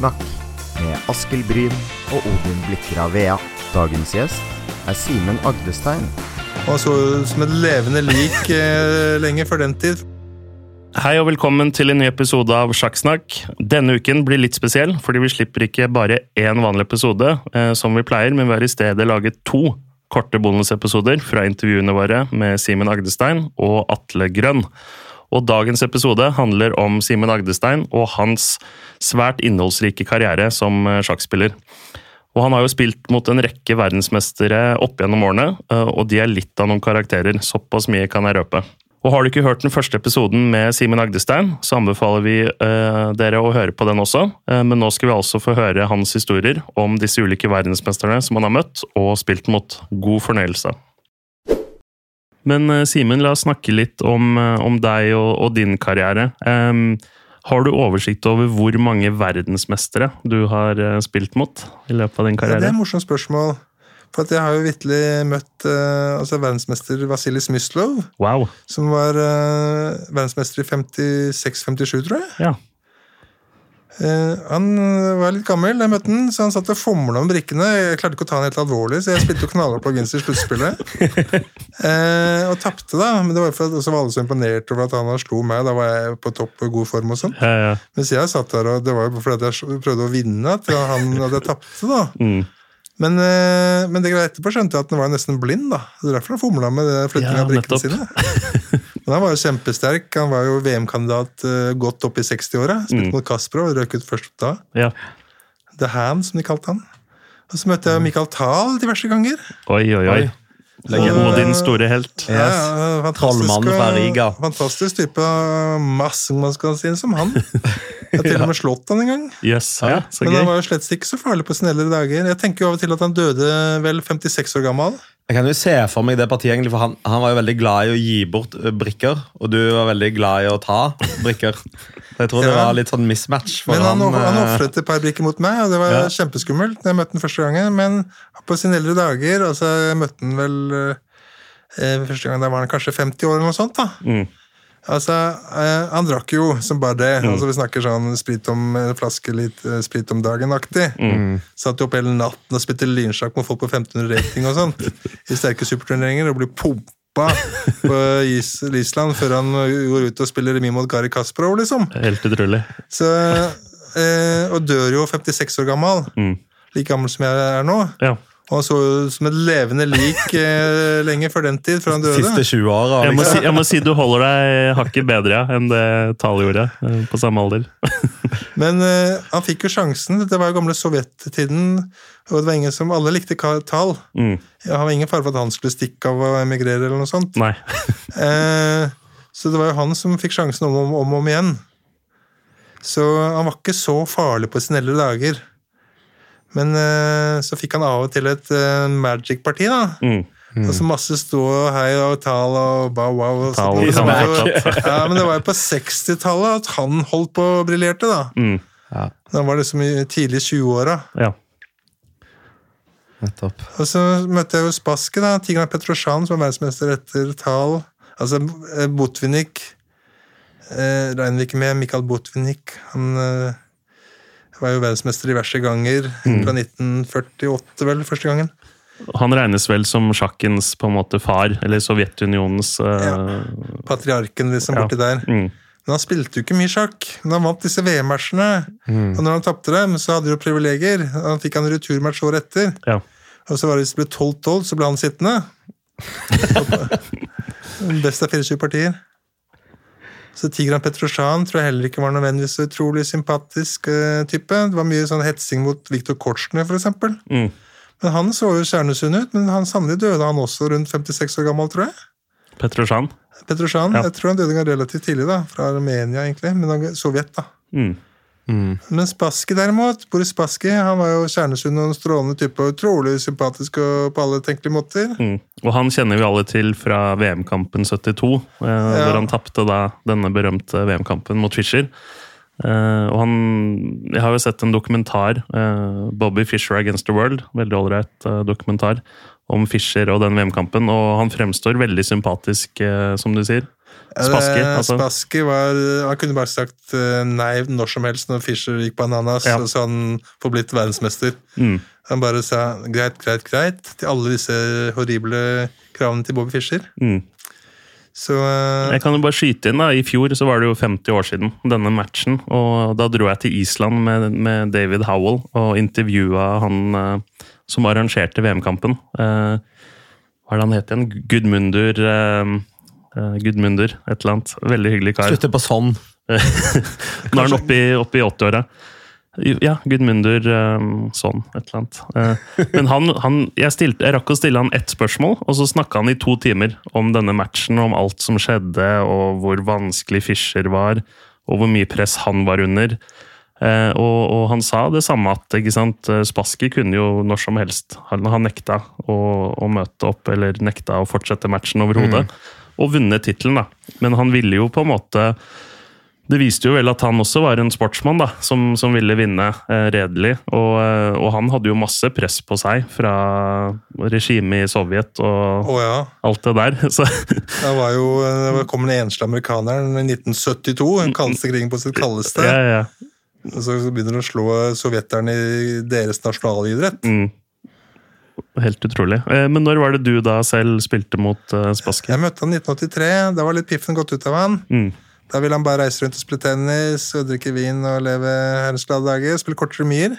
Sjakksnakk med Askild Bryn og Odin Blikra Vea. Dagens gjest er Simen Agdestein. Han så ut som et levende lik eh, lenge før den tid. Hei og velkommen til en ny episode av Sjakksnakk. Denne uken blir litt spesiell, fordi vi slipper ikke bare én vanlig episode, eh, som vi pleier, men vi har i stedet laget to korte bonusepisoder fra intervjuene våre med Simen Agdestein og Atle Grønn. Og dagens episode handler om Simen Agdestein og hans svært innholdsrike karriere som eh, sjakkspiller. Og han har jo spilt mot en rekke verdensmestere opp gjennom årene, eh, og de er litt av noen karakterer. Såpass mye kan jeg røpe. Og Har du ikke hørt den første episoden med Simen Agdestein, så anbefaler vi eh, dere å høre på den også. Eh, men nå skal vi altså få høre hans historier om disse ulike verdensmesterne som han har møtt og spilt mot. God fornøyelse. Men eh, Simen, la oss snakke litt om, eh, om deg og, og, din karriere. Um, har du oversikt over hvor mange verdensmestere du har eh, spilt mot i løpet av din Ja, det er et morsomt spørsmål. For at jeg har jo vitterlig møtt uh, altså verdensmester Vasilis Myslov, Wow. som var uh, verdensmester i 56-57, tror jeg. Ja. Eh, han var litt gammel jeg møtte han, så han satt og fomla med brikkene. Jeg klarte ikke å ta han helt alvorlig, så jeg spilte jo knallhardt på ginst i sluttspillet. eh, og tapte, da. Men det var for at så var alle så imponert over at han slo meg. Da var jeg på topp og god form og sånn. Ja, ja. Mens jeg satt der, og det var jo fordi jeg prøvde å vinne at han hadde tapt, da. Mm. Men, eh, men det greia etterpå skjønte jeg at han var nesten blind, da. Det er derfor han fomla med flytting Ja, av brikkene sine. Men han var jo kjempesterk. Han var jo VM-kandidat eh, godt opp i 60-åra. Spilte Mm. mot Kasparov og røk ut først da. ja. The Hand, som de kalte han. Og så møtte jeg Michael Thal diverse ganger. Oi, oi, oi. Og din store helt. Ja, ja, fantastisk, Trollmannen fra og- Riga. Fantastisk type. Masse man skal si som han. Jeg har til og med slått han en gang. Yes, ja, så Men han var jo slett ikke så farlig på sine eldre dager. Jeg tenker jo av og til at han døde vel 56 år gammel. Jeg kan jo se for meg det partiet, egentlig, for han, han var jo veldig glad i å gi bort brikker. Og du var veldig glad i å ta brikker. Så jeg tror det var litt sånn mismatch. Men han, han, han ø, ofret et par brikker mot meg, og det var Ja. kjempeskummelt. jeg møtte den første gangen, Men på sine eldre dager altså Jeg møtte den vel eh, Første gang da var han kanskje 50 år, eller noe sånt. da. Mm. Altså, eh, Han drakk jo som bare det. altså Vi snakker sånn sprit om flaske litt eh, sprit om dagen-aktig. Satt jo opp hele natten og spilte lynsjakk med folk på 1500 rating og sånt. I sterke superturneringer og blir pumpa på Is Island før han går ut og spiller remis mot Gari Kasparov, liksom. Helt utrolig. Så, eh, og dør jo 56 år gammel. Mm. Like gammel som jeg er nå. Ja. Og han så ut som et levende lik eh, lenge før den tid, før han døde. siste 20 år. Jeg må, Liksom. si, jeg må si du holder deg hakket bedre ja, enn det Tal gjorde eh, på samme alder. Men eh, han fikk jo sjansen. Det var jo gamle sovjettiden, og det var ingen som Alle likte Tal. Mm. Han var ingen fare for at han skulle stikke av og emigrere eller noe sånt. Nei. Eh, så det var jo han som fikk sjansen om og om, om igjen. Så han var ikke så farlig på sine eldre dager. Men eh, så fikk han av og til et eh, magic-parti, da. Mm. Og så masse stå og hei og tal og bow wow. Og Tal Det samme ja, men det var jo på 60-tallet at han holdt på og briljerte, da. Mm. Han var liksom i tidlig 20-åra. Ja. Nettopp. Og så møtte jeg jo Spaske, da. Tigran Petrosjan, som var verdensmester etter Tal. Altså eh, Botvinnik eh, Regner vi ikke med Mikael Botvinnik. Han eh, var jo verdensmester diverse ganger. Fra 1948, vel, første gangen. Han regnes vel som sjakkens på en måte far, eller Sovjetunionens Ja, Patriarken, liksom, Ja. borti der. mm. Men han spilte jo ikke mye sjakk. Men han vant disse VM-matchene. Og når han tapte dem, så hadde de jo privilegier. Han fikk en returmatch året etter. Ja. Og så var det hvis det ble 12-12, så ble han sittende. Best av 24 partier. Så Tigran Petrosjan tror jeg heller ikke var nødvendigvis så utrolig sympatisk uh, type. Det var mye sånn hetsing mot Viktor Kortsjny, for eksempel. Mm. Men han så jo kjernesund ut, men han sannelig døde han også rundt 56 år gammel, tror jeg. Petrosjan. Petrosjan, Ja. jeg tror han døde relativt tidlig, da. Fra Armenia, egentlig. Men han- Sovjet, da. Mm. Men Spassky derimot, Boris Spassky, han var jo Kjernesund og en strålende type. og Utrolig sympatisk og på alle tenkelige måter. Mm. Og han kjenner vi alle til fra VM-kampen 72, eh, hvor han tapte denne berømte VM-kampen mot Fischer. Eh, og han Jeg har jo sett en dokumentar, eh, 'Bobby Fischer Against the World', veldig ålreit eh, dokumentar om Fischer og den VM-kampen, og han fremstår veldig sympatisk, eh, som du sier. Spassky, Eh, altså. Spassky var Han kunne bare sagt eh, nei når som helst når Fischer gikk bananas, Ja. så han får blitt verdensmester. Mm. Han bare sa greit, greit, greit til alle disse horrible kravene til Bobby Fischer. Mm. Så uh, Jeg kan jo bare skyte inn da, I fjor så var det jo 50 år siden denne matchen. og Da dro jeg til Island med, med David Howell og intervjua han uh, som arrangerte VM-kampen. Uh, hva er det han het igjen? Gudmundur eh, Gudmundur, et eller annet. Veldig hyggelig kar. Slutter på sånn. Nå er han oppe i, oppe i 80-åra. Ja, Gudmundur eh, sånn, et eller annet. Eh, men han, han jeg, stilte, jeg rakk å stille han ett spørsmål, og så snakka han i to timer om denne matchen, om alt som skjedde, og hvor vanskelig Fischer var, og hvor mye press han var under. Og, og han sa det samme at ikke sant, Spassky kunne jo når som helst Han, han nekta å, å møte opp, eller nekta å fortsette matchen overhodet. Og vunnet tittelen, da. Men han ville jo på en måte det viste jo vel at han også var en sportsmann da, som, som ville vinne eh, redelig. Og, eh, og han hadde jo masse press på seg fra regimet i Sovjet og oh, ja. alt det der. Så, Det var jo det kom den enslige amerikaneren i 1972, den kaldeste krigen på sitt kaldeste. ja, ja. Så begynner han å slå sovjeterne i deres nasjonalidrett. Mm. Helt utrolig. Eh, Men når var det du da selv spilte mot uh, Spassky? Jeg møtte han i 1983. Da var litt piffen gått ut av han. Mm. Da ville han bare reise rundt og spille tennis og drikke vin og leve herrens glade dager. Spille kort remier.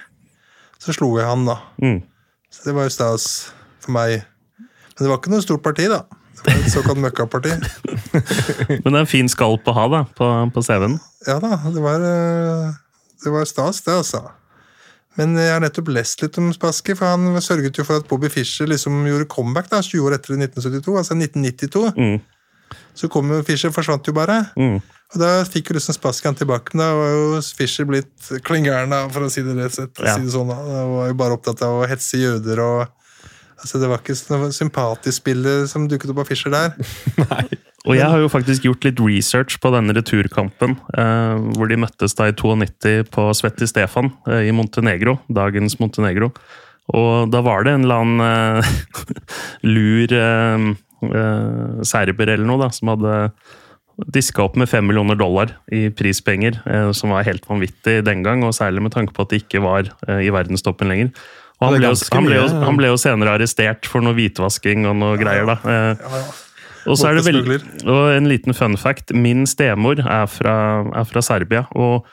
Så slo jeg han, da. Mm. Så det var jo stas for meg. Men det var ikke noe stort parti, da. Det var et såkalt møkkaparti. Men det er en fin skalp å ha da, på, på CV-en. Ja da, det var, eh, det var stas, det, altså. Men jeg har nettopp lest litt om Spassky, for han sørget jo for at Bobby Fischer liksom gjorde comeback da, 20 år etter 1972, altså 1992. Mm. Så kom jo Fischer, forsvant jo bare. Mm. Og da fikk jo liksom Spassky han tilbake, men da var jo Fischer blitt klin gæren, for å si det rett og slett. Ja. Si det sånn, da. Han var jo bare opptatt av å hetse jøder og Altså, Det var ikke noe sympatisk bilde som dukket opp av Fischer der. Og jeg har jo faktisk gjort litt research på denne returkampen, eh, hvor de møttes da i 92 på Svetti Stefan eh, i Montenegro, dagens Montenegro. Og da var det en eller annen eh, lur eh, eh, serber eller noe da, som hadde diska opp med fem millioner dollar i prispenger, eh, som var helt vanvittig den gang, og særlig med tanke på at det ikke var i verdenstoppen lenger. Han ble, jo, han, ble jo, han ble jo senere arrestert for noe hvitvasking og noe greier. da. Eh, Ja, ja. og så er det vel, og en liten fun fact. Min stemor er fra, er fra Serbia. og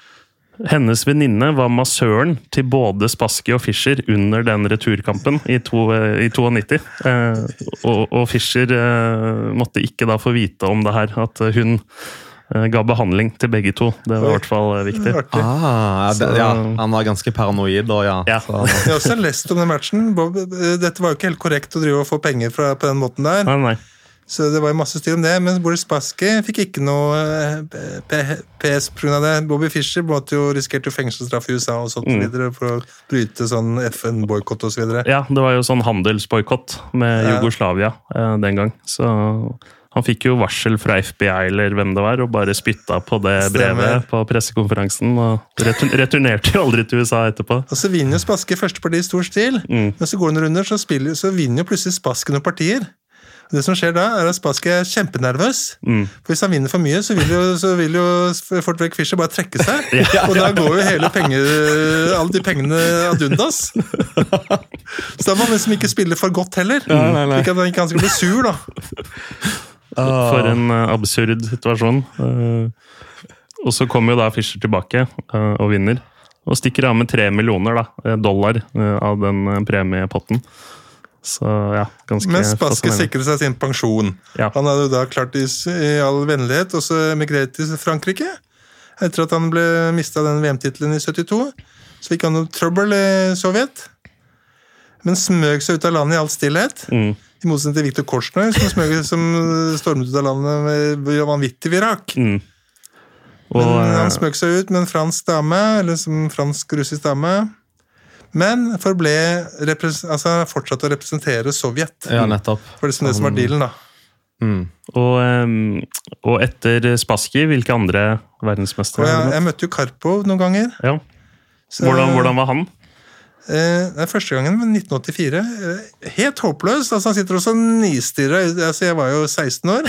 hennes venninne var massøren til både Spassky og Fischer under den returkampen i, to, i 92. Eh, og, og Fischer eh, måtte ikke da få vite om det her, at hun eh, ga behandling til begge to. Det var i hvert fall eh, viktig. Ah, ja, det, Så- ja, han var ganske paranoid, da, ja. Ja. Så, Jeg har også lest om den matchen. Bob, eh, dette var jo ikke helt korrekt å drive og få penger fra, på den måten der. Nei, nei. Så det var masse styr om det. Men Boris Baski fikk ikke noe eh, PS pga. det. Bobby Fischer måtte jo risikerte jo fengselsstraff i USA og sånt Mm. videre for å bryte sånn FN-boikott osv. Så videre. Ja, det var jo sånn handelsboikott med Ja. Jugoslavia eh, den gang. Så han fikk jo varsel fra FBI eller hvem det var, og bare spytta på det Stemmer. brevet på pressekonferansen. Og retur returnerte jo aldri til USA etterpå. Og så vinner jo Spaske første parti i stor stil, Mm. men så går han runder, så, spiller, så vinner jo plutselig Spaske noen partier. Og Det som skjer da, er at Spaske er kjempenervøs. Mm. For Hvis han vinner for mye, så vil jo, så vil jo fort vekk Fischer bare trekke seg. Og da går jo hele penger, alle de pengene ad undas. Så da må man liksom ikke spille for godt heller. nei, nei. Ikke at han ikke han skal bli sur, da. For en eh, absurd situasjon. Eh, og så kommer jo da Fischer tilbake eh, og vinner. Og stikker av med tre millioner da, dollar av den premiepotten. Så ja, ganske Mens Baske sikret seg sin pensjon. Ja. Han hadde jo da klart i, i all vennlighet også emigrert til Frankrike. Etter at han ble mista den VM-tittelen i 72. Så fikk han noe trøbbel i Sovjet. Men smøg seg ut av landet i all stillhet. Mm. I motsetning til Viktor Korsnøy, som, smøg, som stormet ut av landet med vanvittig virak. Mm. Og, Men eh, han smøg seg ut med en fransk dame, eller som fransk-russisk dame. Men forble altså, fortsatte å representere Sovjet. ja, nettopp. For det som det som var dealen, da. Mm. Og, og etter Spassky, hvilke andre verdensmestere? Jeg, jeg møtte jo Karpov noen ganger. Ja. Så, Hvordan, hvordan var han? Eh, er første gangen var 1984. Eh, helt håpløst. Altså, han sitter også nistirra. Altså, jeg var jo 16 år.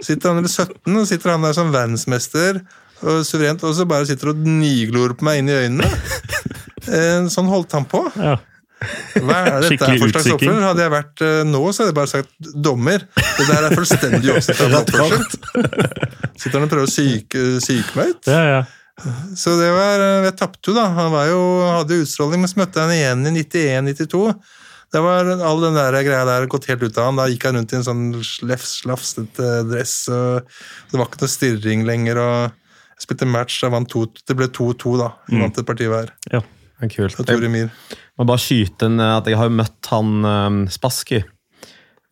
Sitter han eller 17, og sitter han der som verdensmester og suverent, og så bare sitter og niglor på meg inn i øynene. Eh, Sånn holdt han på. Ja. Hva er dette for slags oppførsel? Hadde jeg vært nå, så hadde jeg bare sagt dommer. Det der er fullstendig uakseptabel oppførsel. Sitter han og prøver å syke, syke meg ut? Ja, ja. Så det var eh, Jeg tapte jo, da. Han var jo, hadde utstråling, men så møtte jeg han igjen i 91-92. Da var all den der greia der gått helt ut av han. Da gikk han rundt i en sånn slefs, slafsete dress, og det var ikke noe stirring lenger. og Jeg spilte match, jeg vant to, det ble 2-2, da. Jeg vant et parti hver. ja. Kult. Jeg må bare skyte inn eh, at jeg har møtt han um, Spassky.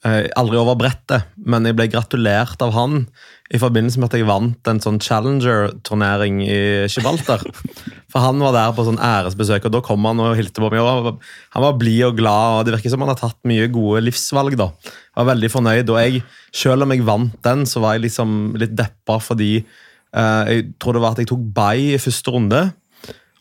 Eh, aldri over brettet, men jeg ble gratulert av han i forbindelse med at jeg vant en sånn Challenger-turnering i Gibraltar. For han var der på sånn æresbesøk, og da kom han og hilste på meg. Han var blid og glad, og det virker som han har tatt mye gode livsvalg. da. Jeg var veldig fornøyd, og jeg, selv om jeg vant den, så var jeg liksom litt deppa fordi eh, jeg tror det var at jeg tok bay i første runde.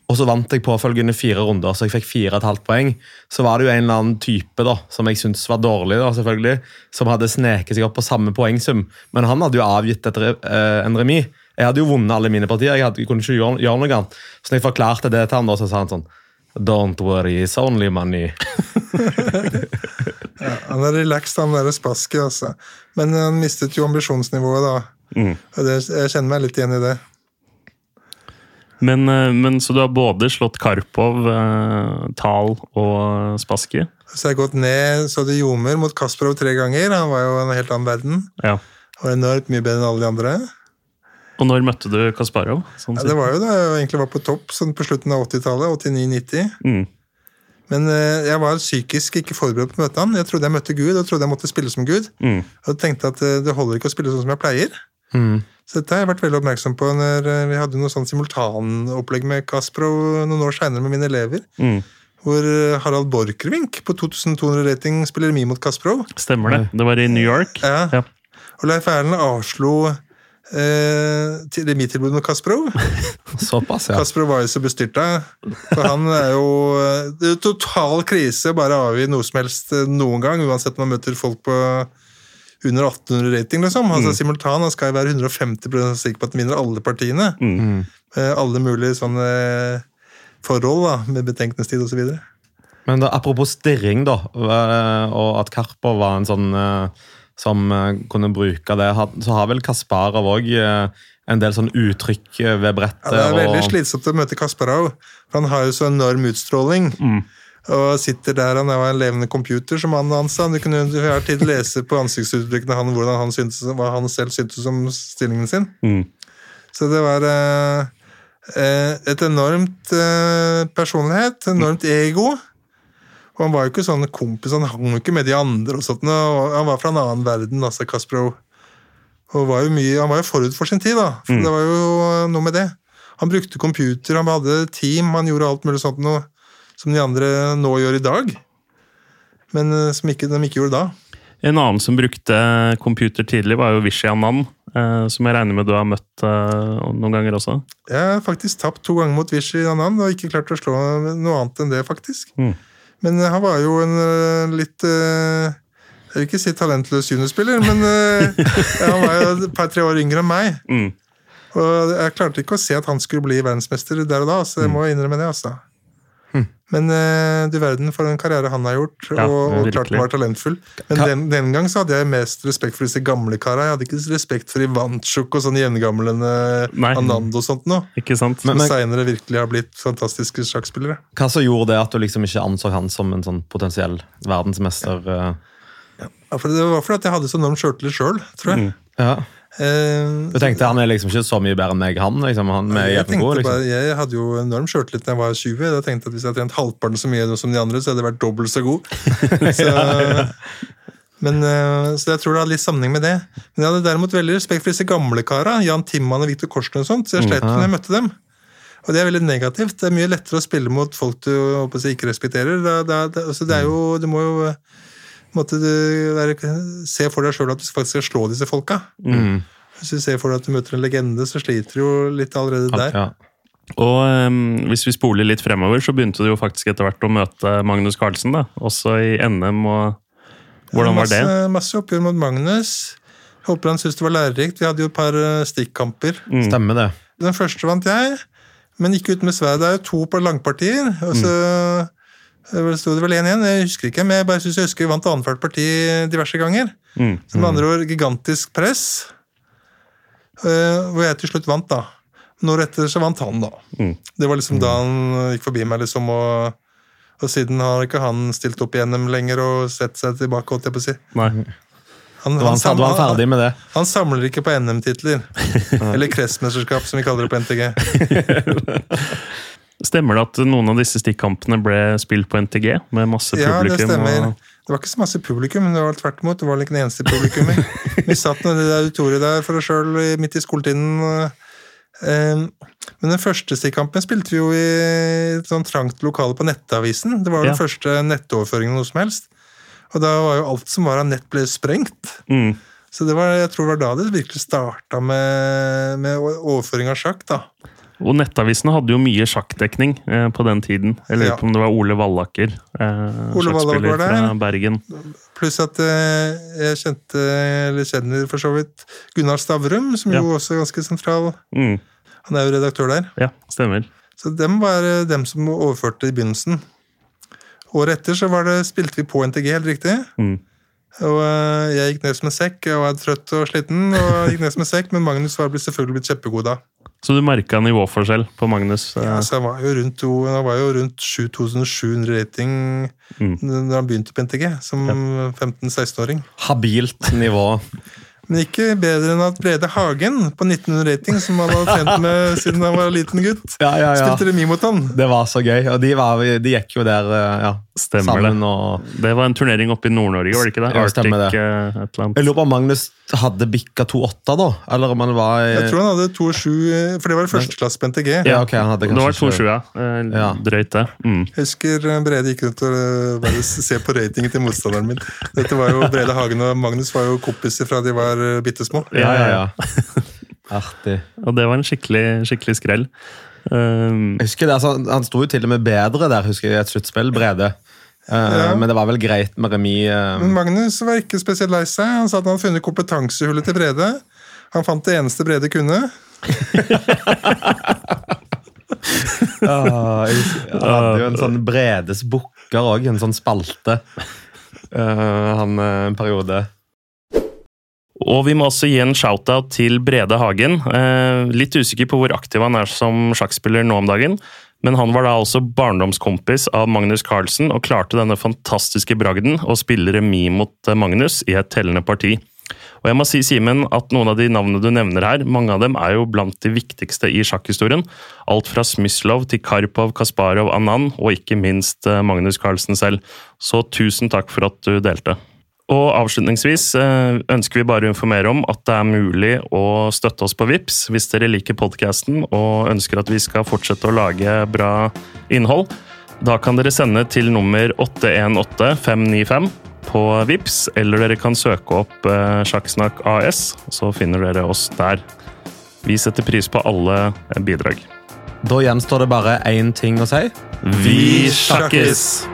Og så vant jeg påfølgende fire runder, så jeg fikk fire og et halvt poeng. Så var det jo en eller annen type da, som jeg syntes var dårlig, da, selvfølgelig, som hadde sneket seg opp på samme poengsum. Men han hadde jo avgitt et, eh, en remis. Jeg hadde jo vunnet alle mine partier. Jeg, hadde, jeg kunne ikke gjøre, gjøre noe annet. Så når jeg forklarte det til han, da, så sa han sånn Don't worry, it's only money. Han er relaxed, han der Spassky, altså. Men han mistet jo ambisjonsnivået, da. Mm. Og det, jeg kjenner meg litt igjen i det. Men, eh, men så du har både slått Karpov, eh, Tal og Spassky? Så jeg har gått ned så det ljomer mot Kasparov tre ganger. Han var jo en helt annen verden. Ja. Og enormt mye bedre enn alle de andre. Og når møtte du Kasparov? Sånn Ja, det var jo da jeg egentlig var på topp sånn på slutten av 80-tallet. 89-90. mm. Men eh, jeg var psykisk ikke forberedt på å møte han. Jeg trodde jeg møtte Gud, og trodde jeg måtte spille som Gud. Mm. Og tenkte at eh, det holder ikke å spille sånn som jeg pleier. Mm. Så dette har jeg vært veldig oppmerksom på når eh, vi hadde noe sånn simultanopplegg med Kaspro noen år seinere med mine elever. Mm. Hvor eh, Harald Borchgrevink på 2200 rating spiller remis mot Kaspro. Stemmer det. Det var i New York. Ja. Ja. Og Leif Erlend avslo eh, Remitilbud med mot Kasparov. Såpass, ja. Kasprov var jo så bestyrta. For han er jo eh, Det er total krise å bare avgi noe som helst noen gang, uansett om man møter folk på under 1800 rating, liksom. Altså Simultan han skal jo være 150% sikker på at han vinner alle partiene. Mm. Eh, alle mulige sånne forhold, da, med betenkningstid osv. Men da, apropos stirring, da, eh, og at Karpov var en sånn eh, som eh, kunne bruke det, så har vel Kasparov òg en del sånn uttrykk eh, ved brettet. Ja, det er veldig og- slitsomt å møte Kasparov, for han har jo så enorm utstråling. Og sitter der, Han jo en levende computer, som han ansa. Du kunne hver tid lese på ansiktsuttrykkene han, hvordan han syntes, hva han selv syntes om stillingen sin. Mm. Så det var eh, eh, et enormt eh, personlighet, enormt ego. Og han var jo ikke sånn kompis, han hang jo ikke med de andre. og sånt, og Han var fra en annen verden, altså Kasparov. Og var jo mye, han var jo forut for sin tid, da. For Det var jo noe med det. Han brukte computer, han hadde team, han gjorde alt mulig sånt noe som de andre nå gjør i dag. Men eh, som ikke, de ikke gjorde da. En annen som brukte computer tidlig, var jo Vishy Anand. Eh, som jeg regner med du har møtt eh, noen ganger også. Jeg har faktisk tapt to ganger mot Vishy Anand og ikke klart å slå noe annet enn det, faktisk. Mm. Men han var jo en litt Jeg vil ikke si talentløs juniorspiller, men han var jo et par-tre år yngre enn meg. Mm. Og jeg klarte ikke å se at han skulle bli verdensmester der og da, så jeg må innrømme det. altså. Men uh, du verden for en karriere han har gjort, Ja, og, og klart han var talentfull. Men Ka- den, den gang så hadde jeg mest respekt for disse gamle kara. Jeg hadde ikke respekt for Ivanchuk og sånn jevngamlende Anando Anand og sånt noe. Ikke sant? Som Men- men- seinere virkelig har blitt fantastiske sjakkspillere. Hva som gjorde det at du liksom ikke anså han som en sånn potensiell verdensmester? Ja. Ja, for Det var fordi at jeg hadde så enormt sjøltillit sjøl, tror jeg. Ja. Eh, Du tenkte han er liksom ikke så mye bedre enn meg, han? liksom, han med jeg, god, liksom. bare, jeg hadde jo enorm sjøltillit da jeg var 20. Jeg tenkte at Hvis jeg hadde trent halvparten så mye som de andre, så hadde jeg vært dobbelt så god. Så, men, eh, så jeg tror det har litt sammenheng med det. Men jeg hadde derimot veldig respekt for disse gamle kara. Jan Timman og Viktor Korsen og sånt, så jeg sleit når jeg møtte dem. Og det er veldig negativt. Det er mye lettere å spille mot folk du håper jeg, ikke respekterer. Det, det, det, altså det er jo, du må jo måtte du være, se for deg sjøl at du faktisk skal slå disse folka. Mm. Hvis du ser for deg at du møter en legende, så sliter du jo litt allerede der. Ja. Og um, hvis vi spoler litt fremover, så begynte du jo faktisk etter hvert å møte Magnus Carlsen, da. Også i NM og Hvordan var det? Masse, masse oppgjør mot Magnus. Håper han syntes det var lærerikt. Vi hadde jo et par stikkamper. stikkamper. Stemmer det. Den første vant jeg, men gikk ut med sverd. Det er jo to på langpartier. Og så eh, sto det vel 1-1, jeg husker ikke, men jeg bare synes jeg husker vi vant annethvert parti diverse ganger. Mm. Så med andre ord gigantisk press, eh, hvor jeg til slutt vant, da. Når etter så vant han, da. Mm. Det var liksom da han gikk forbi meg, liksom, og, og siden har ikke han stilt opp igjennom lenger og sett seg tilbake, holdt jeg på å si. Nei. Han, han, han, var ferdig med det. han samler ikke på NM-titler. Eller kretsmesterskap, som vi kaller det på NTG. Stemmer det at noen av disse stikkampene ble spilt på NTG med masse Ja, det stemmer. og- Det var ikke så masse publikum, men det var tvert imot. Det var ikke den eneste publikummet. Vi satt i det auditoriet der for oss sjøl midt i skoletiden. eh, Men den første stikkampen spilte vi jo i et sånn trangt lokale på Nettavisen. Det var jo Ja. den første nettoverføringen noe som helst. Og da var jo alt som var av nett, ble sprengt. Mm. Så det var, jeg tror det var da det virkelig starta med, med overføring av sjakk. da. Og Nettavisene hadde jo mye sjakkdekning eh, på den tiden. Jeg lurer på om det var Ole Vallaker, eh, Ole sjakkspiller fra Bergen. Pluss at eh, jeg kjente, eller kjenner for så vidt, Gunnar Stavrum, som Ja. jo også er ganske sentral. Mm. Han er jo redaktør der. Ja, stemmer. Så dem var eh, dem som overførte i begynnelsen. Året etter så var det, spilte vi på NTG, helt riktig. Mm. Og eh, jeg gikk ned som en sekk, jeg var trøtt og sliten, og gikk ned som en sekk, men Magnus var selvfølgelig blitt kjempegod da. Så du merka nivåforskjell på Magnus? eh, Ja, så han var jo rundt, rundt 7700 rating Mm. da han begynte på NTG, som 15-16-åring. Habilt nivå. Men ikke bedre enn at Brede Hagen på 1900 rating, som han hadde trent med siden han var liten gutt, Ja, ja, ja. spilte remis mot han. Det var så gøy. Og de, var, de gikk jo der eh, ja, Stemmer sammen. det. og... Det var en turnering oppe i Nord-Norge, var det ikke det? Ja, Arctic, det. eh, et eller annet. Jeg lurer på om Magnus hadde bikka 2,8 da? Eller om han var i... Jeg tror han hadde 2,7, for det var førsteklasse på NTG. Ja, ok, han hadde Det var kanskje 2-7, ja. Eh, Ja. Drøyt, det. Mm. Jeg husker Brede gikk rundt og bare se på ratingen til motstanderen min. Dette var jo Brede Hagen og Magnus var jo kompiser fra de var eh, bitte små. Ja, ja, ja. Artig. Og det var en skikkelig, skikkelig skrell. Um, Jeg husker det, altså, Han sto jo til og med bedre der, husker jeg, i et sluttspill, Brede. Uh, Ja. Men det var vel greit med remis. Uh... Men Magnus var ikke spesielt lei seg. Han sa at han hadde funnet kompetansehullet til Brede. Han fant det eneste Brede kunne. ah, jeg Han hadde jo en sånn Bredes bukker òg, en sånn spalte. uh, han en periode. Og vi må også gi en shout-out til Brede Hagen. Eh, litt usikker på hvor aktiv han er som sjakkspiller nå om dagen, men han var da også barndomskompis av Magnus Carlsen og klarte denne fantastiske bragden å spille remis mot eh, Magnus i et tellende parti. Og jeg må si, Simen, at noen av de navnene du nevner her, mange av dem er jo blant de viktigste i sjakkhistorien. Alt fra Smyslov til Karpov, Kasparov, Anand og ikke minst eh, Magnus Carlsen selv. Så tusen takk for at du delte. Og avslutningsvis eh, ønsker vi bare å informere om at det er mulig å støtte oss på VIPS hvis dere liker podkasten og ønsker at vi skal fortsette å lage bra innhold. Da kan dere sende til nummer 818595 på VIPS, eller dere kan søke opp eh, Sjakksnakk AS, så finner dere oss der. Vi setter pris på alle eh, bidrag. Da gjenstår det bare én ting å si. Vi sjakkes!